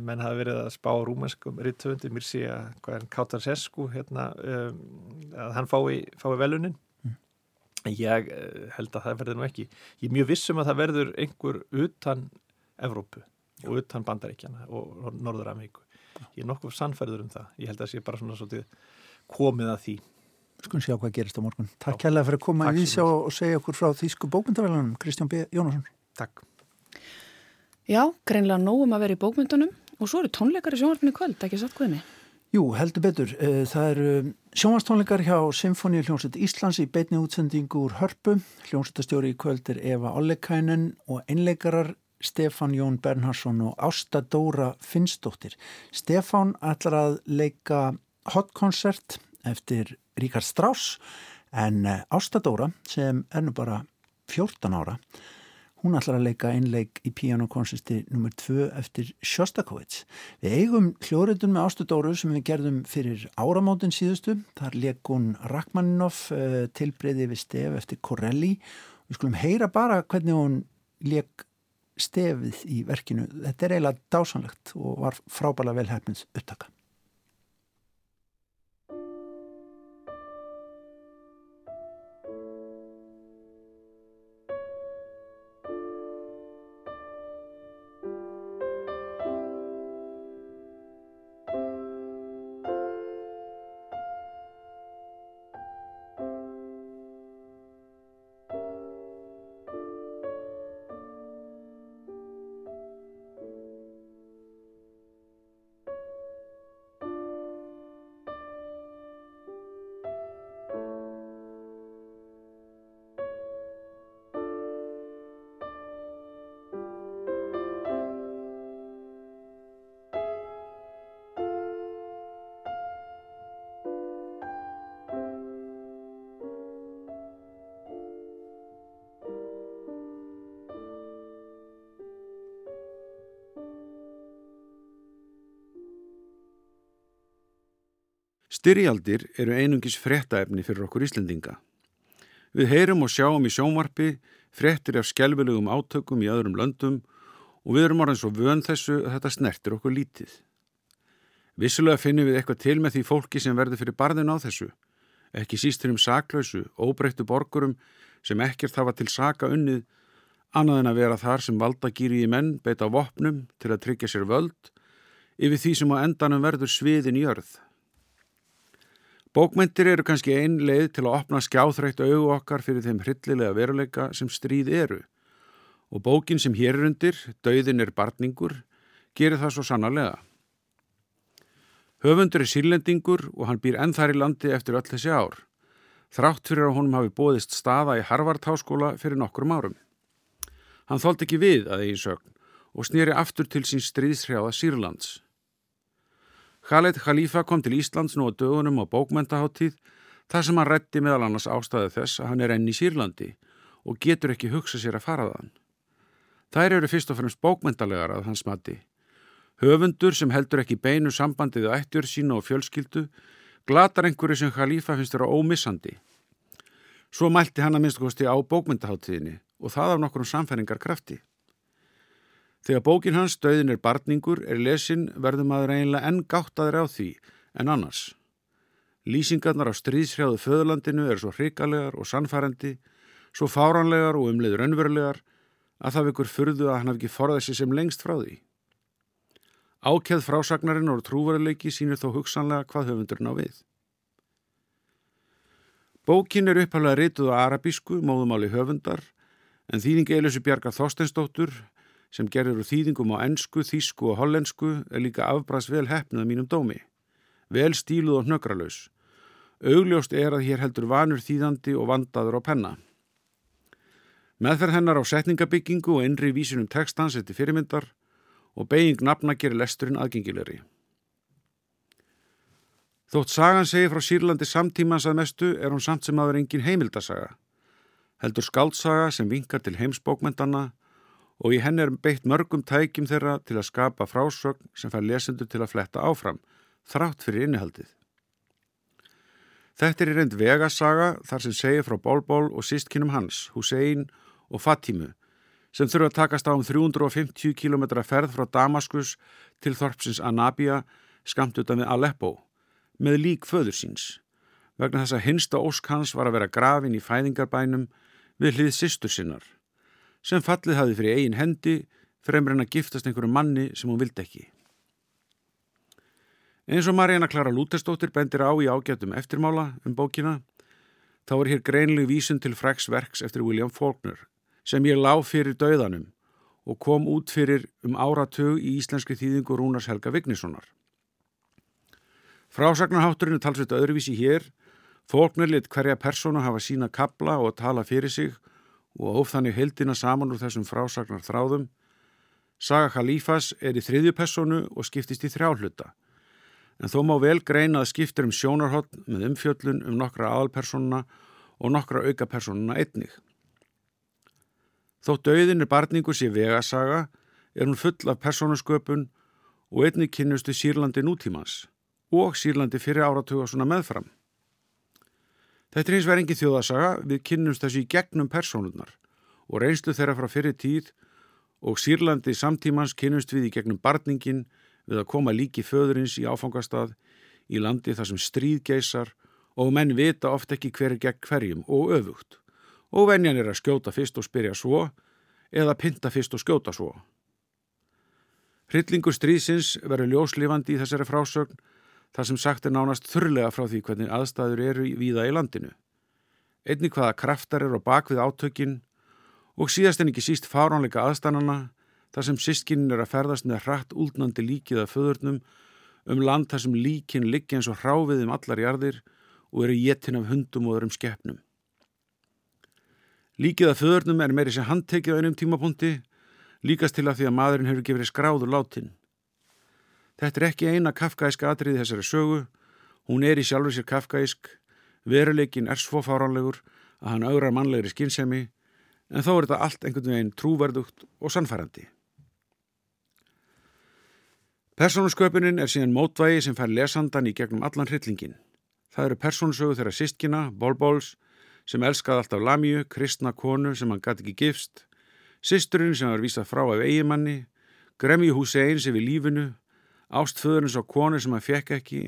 S5: menn hafa verið að spá rúmenskum rittöfundi, mér sé að hvað er Kautar Sesku hérna um, að hann fái, fái velunin mm. ég eh, held að það verður nú ekki. Ég er mjög vissum að það verður einhver utan Evrópu og utan Bandaríkjana og Norður-Ameríku. Ég er nokkuð sannferður um það. Ég held að það sé bara svona svolítið komið að því
S1: Skulum sjá hvað gerist á morgun. Takk kærlega fyrir að koma í vísjá og segja okkur frá Þýsku bókmyndavelunum. Kristján B. Jónasson.
S5: Takk.
S2: Já, greinlega nógum að vera í bókmyndunum og svo eru tónleikar í sjónvarpinu kvöld, ekki satt guðinni?
S1: Jú, heldur betur. Eh, það eru sjónvarstónleikar hjá Symfóni hljómsveit Íslands í beitni útsendingu úr Hörpu. Hljómsveitastjóri í kvöld er Eva Ollekainen og einleikarar Stefan Jón Bernhardsson og Ásta Dóra Finnsdóttir. Stefan ætlar að leika hotkoncert eftir Ríkard Strauss en eh, Ástadóra sem er nú bara 14 ára hún ætlar að leika einleik í pianokonsisti nr. 2 eftir Sjostakovits. Við eigum hljóriðun með Ástadóru sem við gerðum fyrir áramótin síðustu. Þar leik hún Rachmaninoff eh, tilbreyði við stef eftir Corelli. Við skulum heyra bara hvernig hún leik stefið í verkinu. Þetta er eiginlega dásanlegt og var frábæla velhæfnins upptaka.
S6: Styrjaldir eru einungis frettaefni fyrir okkur Íslendinga. Við heyrum og sjáum í sjónvarpi frettir af skjálfilegum átökum í öðrum löndum og við erum orðin svo vön þessu að þetta snertir okkur lítið. Vissulega finnum við eitthvað til með því fólki sem verður fyrir barðin á þessu, ekki sístur um saklausu, óbreyttu borgurum sem ekkert hafa til saka unnið, annað en að vera þar sem valdagýri í menn beita vopnum til að tryggja sér völd, yfir því sem á endanum verður sviðin í örð. Bókmyndir eru kannski ein leið til að opna skjáþrætt auðu okkar fyrir þeim hryllilega veruleika sem stríð eru og bókin sem hér er undir, Dauðin er barningur, gerir það svo sannarlega. Höfundur er sílendingur og hann býr ennþar í landi eftir öll þessi ár, þrátt fyrir að honum hafi bóðist staða í Harvard-háskóla fyrir nokkrum árum. Hann þólt ekki við að eigin sögn og snýri aftur til sín stríðshrjáða Sýrlands. Khaled Khalifa kom til Íslands nú á dögunum á bókmentaháttíð þar sem hann rétti meðal annars ástæði þess að hann er enn í Sýrlandi og getur ekki hugsa sér að fara þann. Þær eru fyrst og fremst bókmentalegar að hans mati. Höfundur sem heldur ekki beinu sambandið að ættjör sína og fjölskyldu glatar einhverju sem Khalifa finnst vera ómissandi. Svo mælti hann að minnst kosti á bókmentaháttíðinni og það af nokkrum samfæringar krafti. Þegar bókin hans Dauðin er barningur er lesin verður maður eiginlega enn gáttaður á því en annars. Lýsingarnar á stríðshrjáðu föðurlandinu er svo hrikalegar og sannfærandi, svo fáranlegar og umliður önverulegar að það vekur fyrðu að hann haf ekki forðað sér sem lengst frá því. Ákjæð frásagnarinn og trúvaruleiki sínir þó hugsanlega hvað höfundurinn á við. Bókin er upphæflega rituð á arabísku, móðumáli höfundar, en þýðingi Eilusi Bjarkar Þorsteinsdóttur sem gerir úr þýðingum á ennsku, þýsku og hollensku er líka afbrast vel hefnuð mínum dómi. Vel stíluð og hnökralaus. Augljóst er að hér heldur vanur þýðandi og vandaður á penna. Meðferð hennar á setningabyggingu og innri vísunum textans eftir fyrirmyndar og beiging nafna gerir lesturinn aðgengilegri. Þótt sagan segir frá Sýrlandi samtímans að mestu er hún samt sem aður engin heimildasaga. Heldur skaldsaga sem vinkar til heimsbókmyndana og í henn er beitt mörgum tækjum þeirra til að skapa frásögn sem fær lesendur til að fletta áfram, þrátt fyrir innihaldið. Þetta er í reynd vegasaga þar sem segir frá Bólból og sístkinnum hans, Hussein og Fatimu, sem þurfa að takast á um 350 km ferð frá Damaskus til Þorpsins Anabia, skamt utan við Aleppo, með lík föður síns, vegna þess að hinsta ósk hans var að vera grafin í fæðingarbænum við hlið sýstur sinnar sem fallið hafi fyrir eigin hendi fremur en að giftast einhverju manni sem hún vildi ekki. Eins og Marjana Klara Lúterstóttir bendir á í ágætum eftirmála um bókina, þá er hér greinleg vísun til fræks verks eftir William Faulkner sem ég lág fyrir dauðanum og kom út fyrir um áratug í íslenski þýðingu Rúnars Helga Vignissonar. Frásagnarhátturinn er talsveit öðruvísi hér, Faulkner lit hverja persóna hafa sína kabla og tala fyrir sig og hóf þannig heldina saman úr þessum frásagnar þráðum. Saga Khalifas er í þriðju personu og skiptist í þrjáhluta, en þó má vel greina að skiptir um sjónarhótt með umfjöllun um nokkra aðalpersonuna og nokkra aukapersonuna einnig. Þótt auðin er barningu sér vegasaga er hún full af personusköpun og einnig kynnustu Sýrlandi nútímans og Sýrlandi fyrir áratuga svona meðfram. Þetta er eins verið engi þjóðasaga, við kynnumst þessu í gegnum persónurnar og reynslu þeirra frá fyrir tíð og Sýrlandi samtímans kynnumst við í gegnum barningin við að koma líki föðurins í áfangastað í landi þar sem stríð geysar og menn vita oft ekki hver er gegn hverjum og öfugt og venjan er að skjóta fyrst og spyrja svo eða pinta fyrst og skjóta svo. Hryllingur stríðsins verður ljóslifandi í þessari frásögn þar sem sagt er nánast þurrlega frá því hvernig aðstæður eru víða í landinu. Einni hvaða kraftar eru á bakvið átökin og síðast en ekki síst fáránleika aðstænana þar sem sístkinin er að ferðast með hratt úlnandi líkið af föðurnum um land þar sem líkin liggi eins og hráfið um allar jarðir og eru jettin af hundum og öðrum skeppnum. Líkið af föðurnum er meiri sem handtekið á einum tímapunkti, líkast til að því að maðurinn hefur gefið skráður látin. Þetta er ekki eina kafkæska atriði þessari sögu, hún er í sjálfur sér kafkæsk, veruleikin er svo fáránlegur að hann augrar mannlegri skynsemi, en þó er þetta allt einhvern veginn trúverdugt og sannfærandi. Personusköpunin er síðan mótvægi sem fær lesandan í gegnum allan hryllingin. Það eru persónsögu þeirra sístkina, Bólbóls, sem elskaði alltaf Lamíu, kristna konu sem hann gæti ekki gifst, Sisturinn sem var vísað frá af eigimanni, Gremju Hussein sem við lífinu, ástföðurins á konu sem hann fekk ekki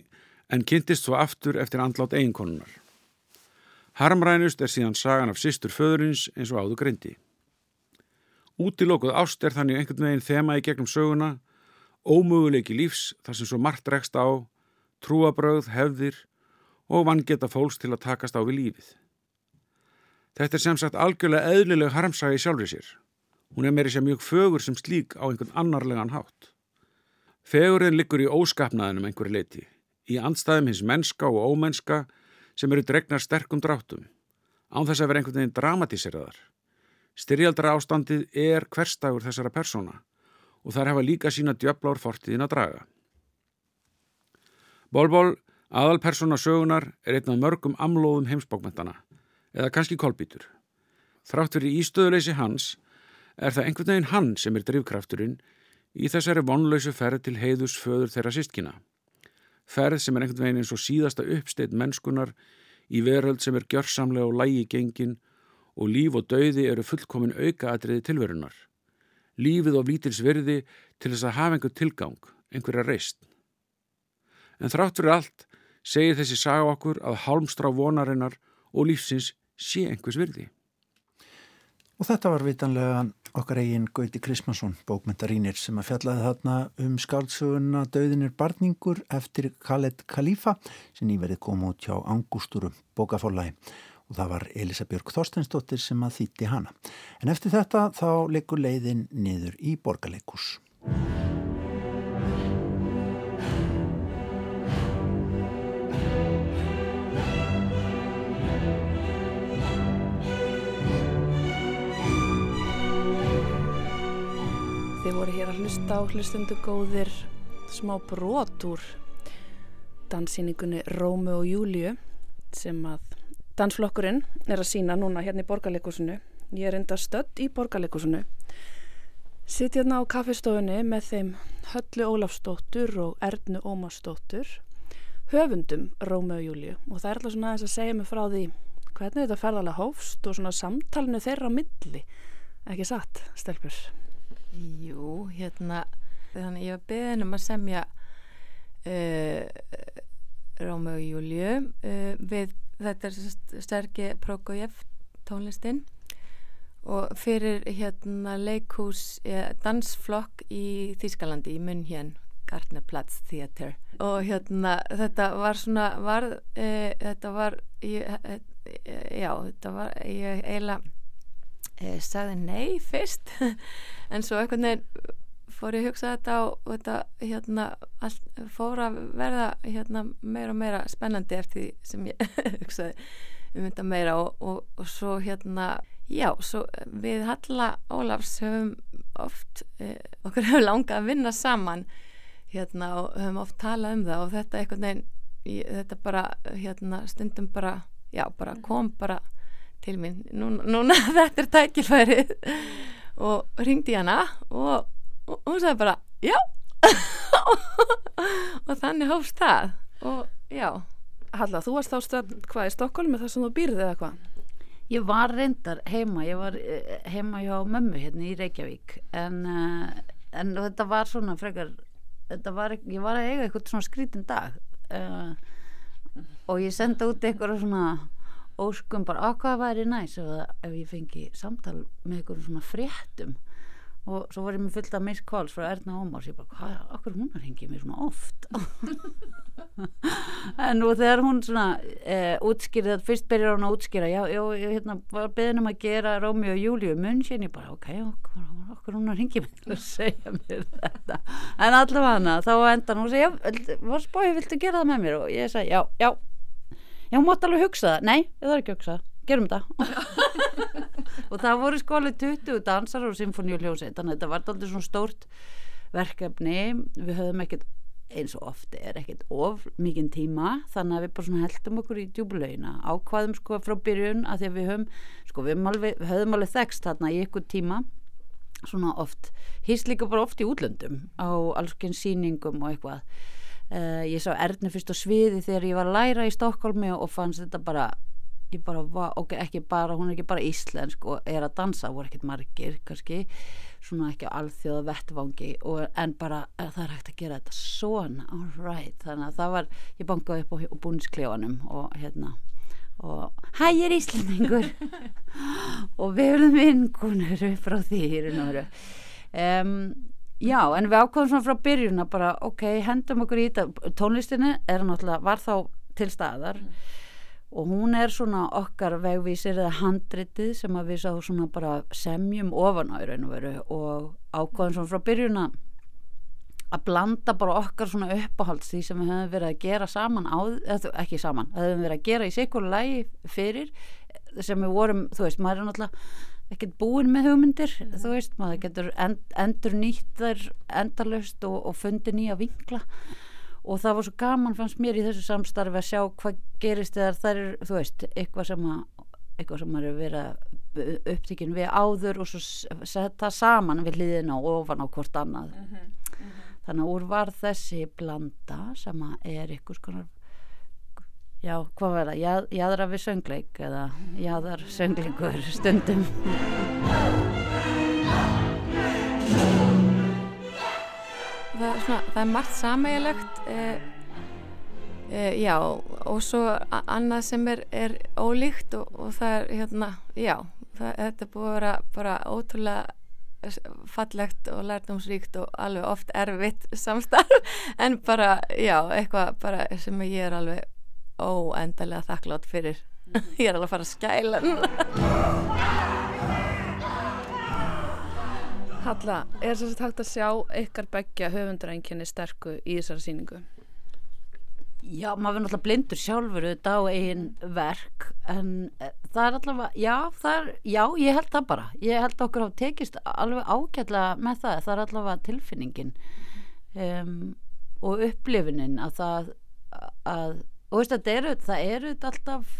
S6: en kynntist svo aftur eftir andlátt eiginkonunar. Harmrænust er síðan sagan af sistur föðurins eins og áðu greindi. Útilókuð ást er þannig einhvern veginn þema í gegnum söguna, ómöguleiki lífs þar sem svo margt rekst á, trúabröð, hefðir og vann geta fólks til að takast á við lífið. Þetta er sem sagt algjörlega eðlileg harmsagi sjálfrið sér. Hún er meiri sem mjög fögur sem slík á einhvern annarlegan hátt. Fegurinn liggur í óskapnaðinum einhverju leiti, í andstæðum hins mennska og ómennska sem eru dregnar sterkum dráttum, án þess að vera einhvern veginn dramatíseraðar. Styrjaldra ástandið er hverstagur þessara persóna og þær hafa líka sína djöblár fortiðin að draga. Bólból, aðalpersona sögunar, er einn af mörgum amlóðum heimsbókmentana, eða kannski kolbítur. Þrátt fyrir ístöðuleysi hans er það einhvern veginn hann sem er drivkrafturinn í þessari vonlausu ferð til heiðus föður þeirra sístkina. Ferð sem er einhvern veginn eins og síðasta uppsteitt mennskunar í veröld sem er gjörsamlega og lægi gengin og líf og dauði eru fullkomin aukaadriði tilverunar. Lífið og vítils virði til þess að hafa einhver tilgang, einhverja reist. En þrátt fyrir allt segir þessi saga okkur að hálmstrá vonarinnar og lífsins sé einhvers virði.
S1: Og þetta var vitanlega okkar eigin Gauti Krismansson, bókmyndarínir sem að fjallaði þarna um skáldsöguna Dauðinir barningur eftir Khaled Khalifa sem nýverið kom út hjá Angústúrum bókafólagi og það var Elisabjörg Þorsteinsdóttir sem að þýtti hana. En eftir þetta þá leikur leiðin niður í borgarleikus.
S2: Voru hér að hlusta á hlustundu góðir smá brot úr danssýningunni Rómu og Júliu sem að dansflokkurinn er að sína núna hérna í borgarleikusinu. Ég er enda stödd í borgarleikusinu. Sitt hérna á kaffestofunni með þeim Höllu Ólafsdóttur og Ernu Ómarsdóttur höfundum Rómu og Júliu og það er alltaf svona aðeins að segja mig frá því hvernig þetta ferðalega hófst og svona samtalenu þeirra á milli. Ekki satt, stelpur?
S7: Jú, hérna þannig ég var beðin um að semja uh, Rómi og Júliu uh, við þetta er sterki Prokofjev tónlistinn og fyrir hérna leikhús eh, dansflokk í Þýskalandi í München Gartnerplatz Theater. Og hérna þetta var svona var, eh, þetta var ég, já, þetta var ég eiginlega sagði nei fyrst. [laughs] En svo einhvern veginn fór ég að hugsa þetta og þetta hérna, all, fór að verða hérna, meira og meira spennandi eftir því sem ég [laughs] hugsaði um þetta meira og, og, og svo hérna já, svo við Halla Ólafs höfum oft eh, okkur hefur langað að vinna saman hérna og höfum oft talað um það og þetta veginn ég, þetta bara hérna stundum bara já, bara kom bara til mín. Núna, núna [laughs] þetta er tækilfærið og ringdi hana og, og, og hún sagði bara já. [laughs] Og þannig hófst það. Og já.
S2: Halla, þú varst þá stöð hvað í Stokkólmi þar sem þú býrði eða hvað?
S8: Ég var reyndar heima, ég var eh, heima hjá mömmu hérna í Reykjavík. En, uh, en þetta var svona frekar, þetta var, ég var að eiga eitthvað svona skrítin dag. Uh, og ég senda út eitthvað svona óskum bara að hvað væri næs ef ég fengi samtal með eitthvað svona fréttum? Og svo var ég með fullt af Miss Calls frá Erna Ómars. Ég bara, hvað, okkur hún har hengið mér svona oft? [laughs] En nú þegar hún svona e, útskýrði það, fyrst byrjar hún að útskýra já, já, ég hérna, var beðin um að gera Rómi og Júliu munn sín, ég bara, ok okkur, okkur hún har hengið mér að segja mér þetta, en allavega hana þá endan hún segja, já, var spóið viltu gera það með mér? Og ég sagði, já, já já, mátt alveg hugsa það, nei, ég þarf ekki að hugsa það. Gerum þetta. [laughs] Og það voru skólið 20 dansar og symfóniuljósi þannig að þetta var alltaf svona stórt verkefni. Við höfum ekkert eins og ofti er ekkert of mikinn tíma þannig að við bara svona heldum okkur í djúbulauina ákvaðum sko frá byrjun að því að við höfum sko við, alveg, við höfum alveg þekst þarna í ykkur tíma. Svona oft hýst líka bara oft í útlöndum á alls síning og eitthvað uh, ég sá Ernu fyrst á sviði þegar ég var að læra í Stokkólmi og fannst þetta bara ég bara var, ok, ekki bara, hún er ekki bara íslensk og er að dansa, voru ekkert margir kannski, svona ekki alþjóða vettvangi og, en bara eh, það er hægt að gera þetta svona all right, þannig að það var, ég bankaði upp á, á búnisklefanum og hérna og hæ, ég er íslendingur. [laughs] Og við erum vinkunur frá því um, já, en við ákvæðum svona frá byrjun að bara, ok, hendum okkur í þetta. Tónlistinni er náttúrulega, var þá til staðar mm. og hún er svona okkar vegvísir eða handritið sem að við sá svona bara semjum ofan á í raun og veru og ákvæðum svona frá byrjuna að blanda bara okkar svona uppáhalds því sem við höfum verið að gera saman á, eða ekki saman, að höfum verið að gera í sikkur lægi fyrir sem við vorum, þú veist, maður er náttúrulega ekkert búin með hugmyndir, þú veist maður getur end, endur nýtt þær endalust og, og fundi nýja vinkla. Og það var svo gaman fannst mér í þessu samstarfi að sjá hvað gerist þegar það er, þú veist, eitthvað sem að eitthvað sem er verið upptíkin við áður og svo setja saman við hliðina og ofan á hvort annað. Uh -huh, uh -huh. þannig að úr var þessi blanda sem að er ykkur skonar já, hvað verða, Jað, jæðra við söngleik eða jæðar söngleikur stundum?
S7: Það svona, það er margt samægilegt eh, eh, já og svo annað sem er, er ólíkt og, og það er hérna, já, það, þetta búið að vera bara ótrúlega fallegt og lærdomsríkt og alveg oft erfitt samstarf [laughs] en bara, já, eitthvað bara sem ég er alveg óendalega þakklátt fyrir. [laughs] Ég er alveg að fara að skæla. [laughs]
S2: Halla, er þess að hægt að sjá ykkar begja höfundarenginni sterku í þessari síningu?
S8: Já, maður verður náttúrulega blindur sjálfur auðvitað á einn verk en eh, það er allavega, já, það er, já, ég held það bara. Ég held okkur á tekist alveg ágætlega með það, það er allavega tilfinningin um, og upplifunin að það að, og veist það eru það eru alltaf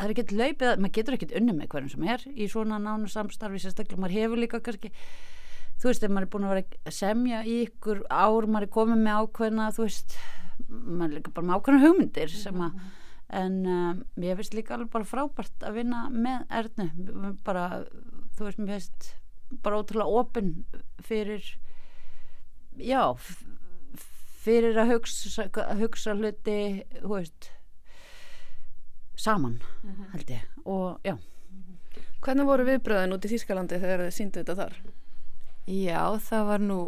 S8: það er ekkert laupið, maður getur ekkert unni með hverjum sem er í svona nánu samstarfi sérstaklega, maður hefur líka kannski þú veist, ef maður er búin að vera að semja í ykkur ár, maður er komið með ákveðna þú veist, maður er líka bara með ákveðna hugmyndir sem að en um, ég finnst líka alveg bara frábært að vinna með erðnu bara, þú veist, mér finnst bara ótrúlega opinn fyrir já fyrir að hugsa, að hugsa hluti, þú veist saman, mhm. -huh. held ég og já
S2: Hvernig voru viðbröðin út í Þýskalandi þegar þið síndu þetta þar?
S7: Já, það var nú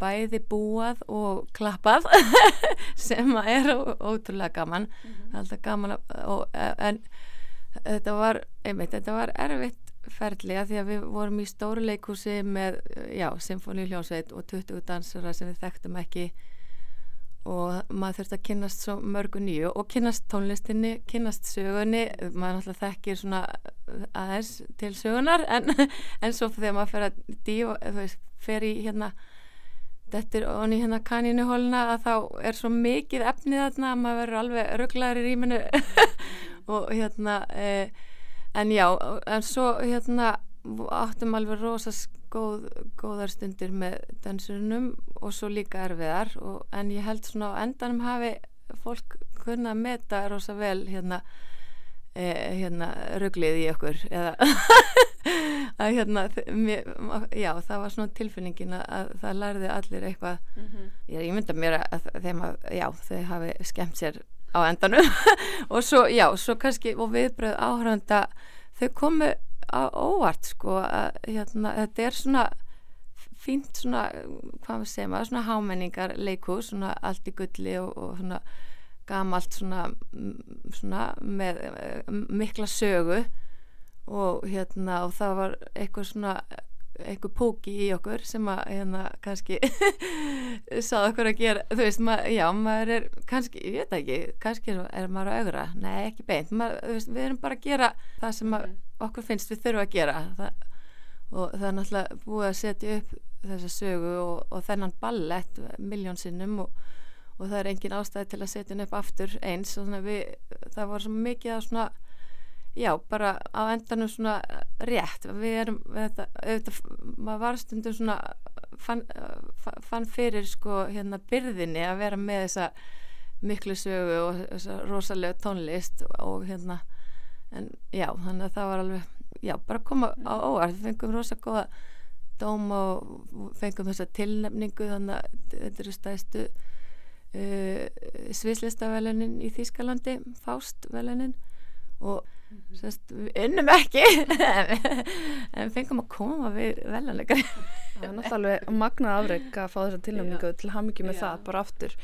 S7: bæði búað og klappað [laughs] sem er ótrúlega gaman mm -hmm. alltaf gaman og, en þetta var, einmitt, þetta var erfitt ferli að því að við vorum í stóru leikúsi með, já, symfóníuljónsveit og 20 dansara sem við þekktum ekki og maður þurfti að kynast svo mörgu nýju og kynast tónlistinni, kynast sögunni. Maður náttúrulega þekkir svona aðeins til sögunar en, [laughs] en svo þegar maður fer að díu, veist, fer í hérna þetta er onni hérna kanínuhóluna að þá er svo mikið efnið þarna að maður verður alveg rugglaður í rýminu [laughs] og hérna e, en já, en svo hérna áttum alveg rosast góð, góðar stundir með dansurunum og svo líka erfiðar og, en ég held svona á endanum hafi fólk kunna að meta rosa vel hérna eh, hérna rugglið í okkur eða [laughs] að hérna mér, já það var svona tilfinningin að það lærði allir eitthvað mm -hmm. ég, ég mynda mér að þeim að já þau hafi skemmt sér á endanum [laughs] og svo já svo kannski og viðbröð áhrönda þau komu óvart sko að hérna, þetta er svona fínt svona, hvað við segjum að svona hámenningar leikús, svona allt í gulli og, og svona gamalt svona, svona með mikla sögu. Og hérna og það var eitthvað svona eitthvað póki í okkur sem að hérna kannski [laughs] sáðu okkur að gera, þú veist, mað, já, maður er kannski, ég veit ekki, kannski er maður að augra, nei ekki beint. Maður, veist, við erum bara að gera það sem að, okkur finnst við þurfum að gera. Það, og það er náttúrulega búið að setja upp þessa sögu og, og þennan ballett miljónsinnum og, og það er engin ástæði til að setja henn upp aftur eins. Og við, það var svo mikið að svona já, bara á endanum svona rétt. Við erum, við þetta, maður var stundum svona fann, fann fyrir sko hérna byrðinni að vera með þessa miklu sögu og þessa rosalega tónlist og hérna en já, þannig að það var alveg já, bara koma á óvart. Við fengum rosalega góða dóm og fengum þessa tilnefningu þannig að þetta eru stæðstu uh, sviðslistavelunin í Þýskalandi Fástvelunin og sérst, við unnum ekki [laughs] en fengum að koma við velanleikari
S2: Það er náttúrulega magnað afreg að fá þessa tilnefningu til hamingi með Já. það bara aftur.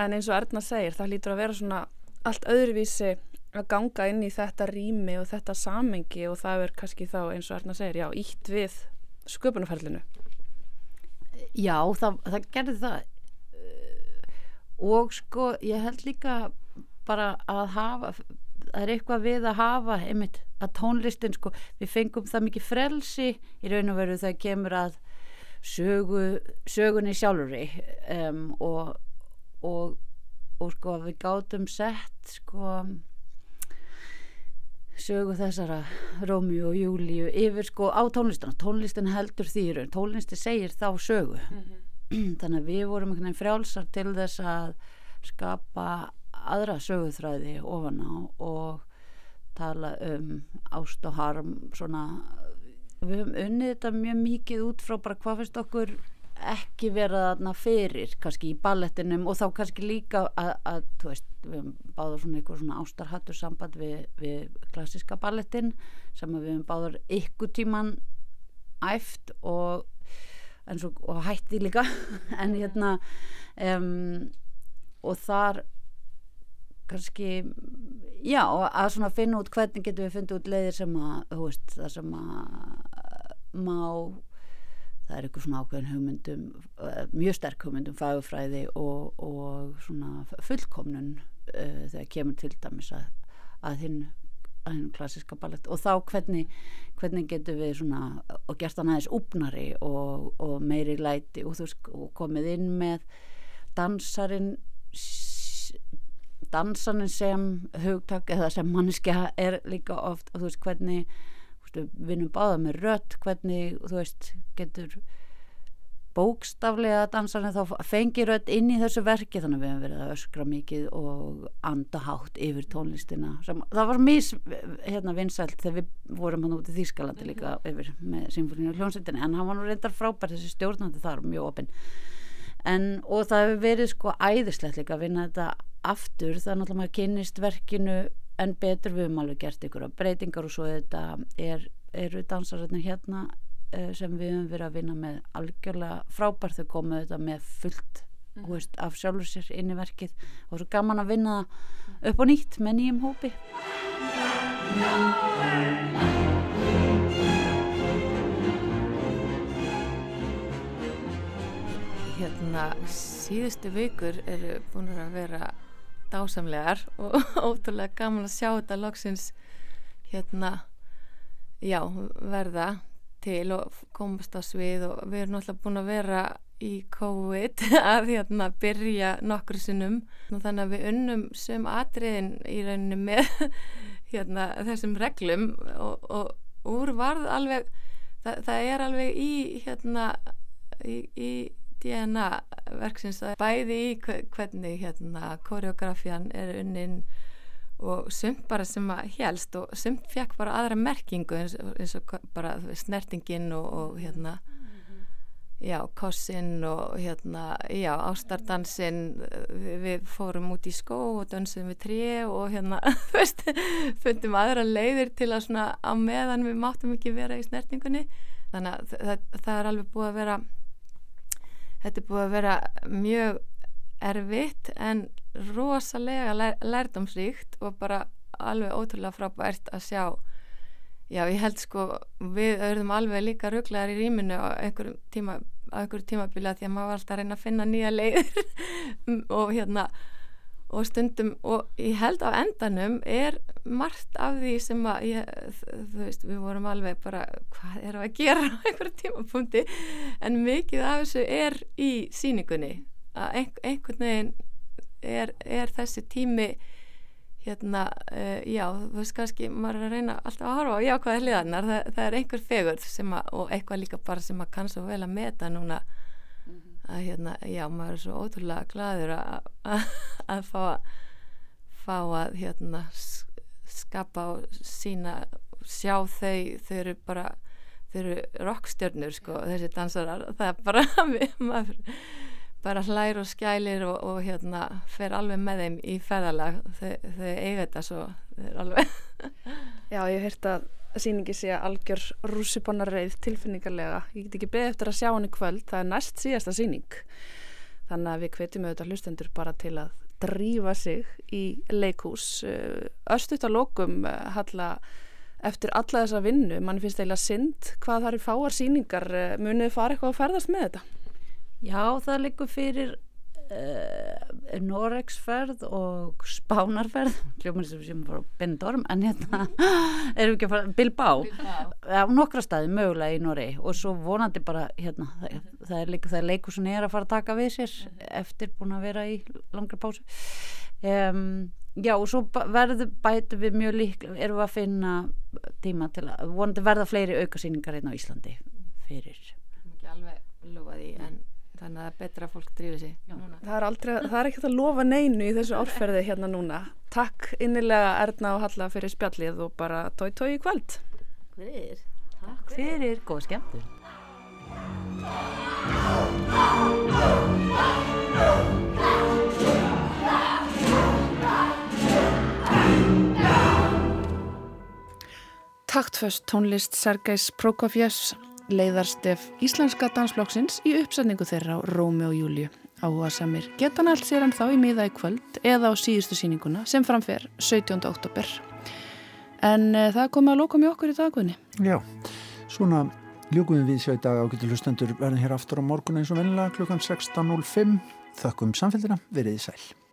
S2: En eins og Erna segir það lítur að vera svona allt öðruvísi að ganga inn í þetta rými og þetta samengi og það er kannski þá eins og Erna segir, já, ítt við sköpunarferlinu?
S8: Já, það, það gerði það. Og sko ég held líka bara að hafa það er eitthvað við að hafa einmitt að tónlistin sko við fengum það mikið frelsi í raun og veru það kemur að sögu, sögunni sjálfuri um, og, og og sko við gátum sett sko sögu þessara Rómi og Júliu yfir sko á tónlistan tónlistin heldur þýru, tónlistin segir þá sögu. Mm -hmm. þannig að við vorum einhvern veginn frjálsar til þess að skapa aðra söguþræði ofan á og tala um ást og harm svona. Við höfum unnið þetta mjög mikið út frá bara hvað finnst okkur ekki vera þarna fyrir kannski í ballettinum og þá kannski líka að, að þú veist, við báðum svona eitthvað svona ástarhattur samband við, við klassiska ballettin sem við báðum ykkur tíman æft og, svo, og hætti líka. [laughs] En hérna um, og þar kannski já, að svona finna út hvernig getum við fundið út leiðir sem að, veist, það sem að má það er eitthvað svona ákveðin hugmyndum eh, mjög sterk hugmyndum fagufræði og, og svona fullkomnun uh, þegar kemur til dæmis að, að hinn að hinn klassiska ballett. Og þá hvernig, hvernig getur við svona og gert hann aðeins úpnari og, og meiri læti og veist og komið inn með dansarin dansarin sem hugtak eða sem mannskja er líka oft og þú veist hvernig við vinnum báða með rött hvernig þú veist getur bókstaflega dansarinn þá fengir rött inn í þessu verki? Þannig að við hefum verið að öskra mikið og andahátt yfir tónlistina Sem, það var mis hérna vinsælt þegar við vorum hann út í Þýskalandi líka yfir með symfóníu og hljónsettinni en hann var nú reyndar frábær þessi stjórnandi þar mjög opinn. En og það hefur verið sko æðislegt líka að vinna þetta aftur þannig að maður kynist verkinu en betur við höfum alveg gert ykkur breytingar og svo þetta er, eru dansaröðnir hérna uh, sem við höfum verið að vinna með algjörlega frábært. Þau komuð þetta með fullt mm. veist, af sjálfur sér inn í verkið. Og svo gaman að vinna upp og nýtt með nýjum hópi.
S7: Hérna síðustu vikur eru búin að vera dásamlegar og [laughs] ótrúlega gaman að sjá þetta loksins hérna já, verða til og komast á svið og við erum náttúrulega búin að vera í COVID [laughs] að hérna byrja nokkur sinnum. Og þannig að við unnum sem atriðin í rauninu með [laughs] hérna þessum reglum og, og úr varð alveg það, það er alveg í hérna í, í DNA verksins bæði í hvernig hérna koreografían er unnin og sumt bara sem að helst og sumt fekk bara aðra merkingu eins, eins og bara snertingin og, og hérna já, kossin og hérna já, ástardansin við, við fórum út í skó og dansum við tré og hérna [laughs] veist, fundum aðra leiðir til að svona á meðan við máttum ekki vera í snertingunni. Þannig að það, það er alveg búið að vera þetta er búið að vera mjög erfitt en rosalega lær, lærdomsríkt og bara alveg ótrúlega frábært að sjá. Já ég held sko við auðvum alveg líka rugglegar í rýminu á einhverjum tíma á einhverjum tímabila því að maður var alltaf að reyna að finna nýja leiður [laughs] og hérna og stundum og ég held á endanum er margt af því sem að ég, þú veist, við vorum alveg bara hvað við að gera á einhverju tímapunkti? En mikið af þessu er í síningunni að einhvern veginn er, er þessi tími hérna, uh, já, þú veist kannski maður er að reyna alltaf að horfa á jákvæða hliðarnar, það, það er einhver fegur sem að, og eitthvað líka bara sem að kann svo vel að meta núna að hérna, já, maður er svo ótrúlega gladur að, að, að fá að fá að hérna skapa og sína sjá þau, þau eru bara þau eru rockstjörnur sko þessi dansarar, það er bara [laughs] maður bara hlær og skælir og, og hérna fer alveg með þeim í ferðalag, þau, þau eiga þetta svo, þau er alveg
S2: Já, ég hef heyrt að síningi sé algjör rússipannareið tilfinningarlega. Ég get ekki beðið eftir að sjá hann í kvöld, það er næst síðasta síning. Þannig að við hvetjum auðvitað hlustendur bara til að drífa sig í leikús. Östut að lókum eh, halla eftir alla þessa vinnu, mann finnst eiginlega synd hvað það eru fáar síningar, eh, munið fara eitthvað að ferðast með þetta?
S8: Já, það likur fyrir uh, Noregsferð og Spánarferð [laughs] hljómar sem sem var Benidorm en hérna [laughs] erum við ekki að fara Bilbao, á nokkra staði mögulega í Noregi og svo vonandi bara hérna, það, það er líka það leikur sem er að fara að taka við sér eftir búin að vera í langra pásu. Um, Já og svo verður bætu við mjög líklega, erum við að finna tíma til að vonandi verða fleiri aukasýningar einn hérna á Íslandi fyrir.
S7: Ekki alveg lofaði en þannig að það er betra að fólk drýfi sig núna.
S2: Það er, aldrei, það er ekkert að lofa neinu í þessu árferði hérna núna. Takk innilega Erna og Halla fyrir spjallið og bara tói tói í kvöld.
S8: Fyrir, takk fyrir, góð skemmtur.
S2: Taktföst tónlist Sergejs Prokofjevs leiðarstef Íslenska dansflokksins í uppsetningu þeirra á Rómi og Júliu. Áhuga samir geta hann allt sér en þá í miða í kvöld eða á síðustu síninguna sem framfer 17. oktober. En e, það komið að lóka mjög okkur í daggunni.
S1: Já, svona ljúkuðum við sjá í dag ágættu hlustendur verðin hér aftur á morgun eins og vennilega klukkan 16.05. Þakkum samfélgina, veriði sæl.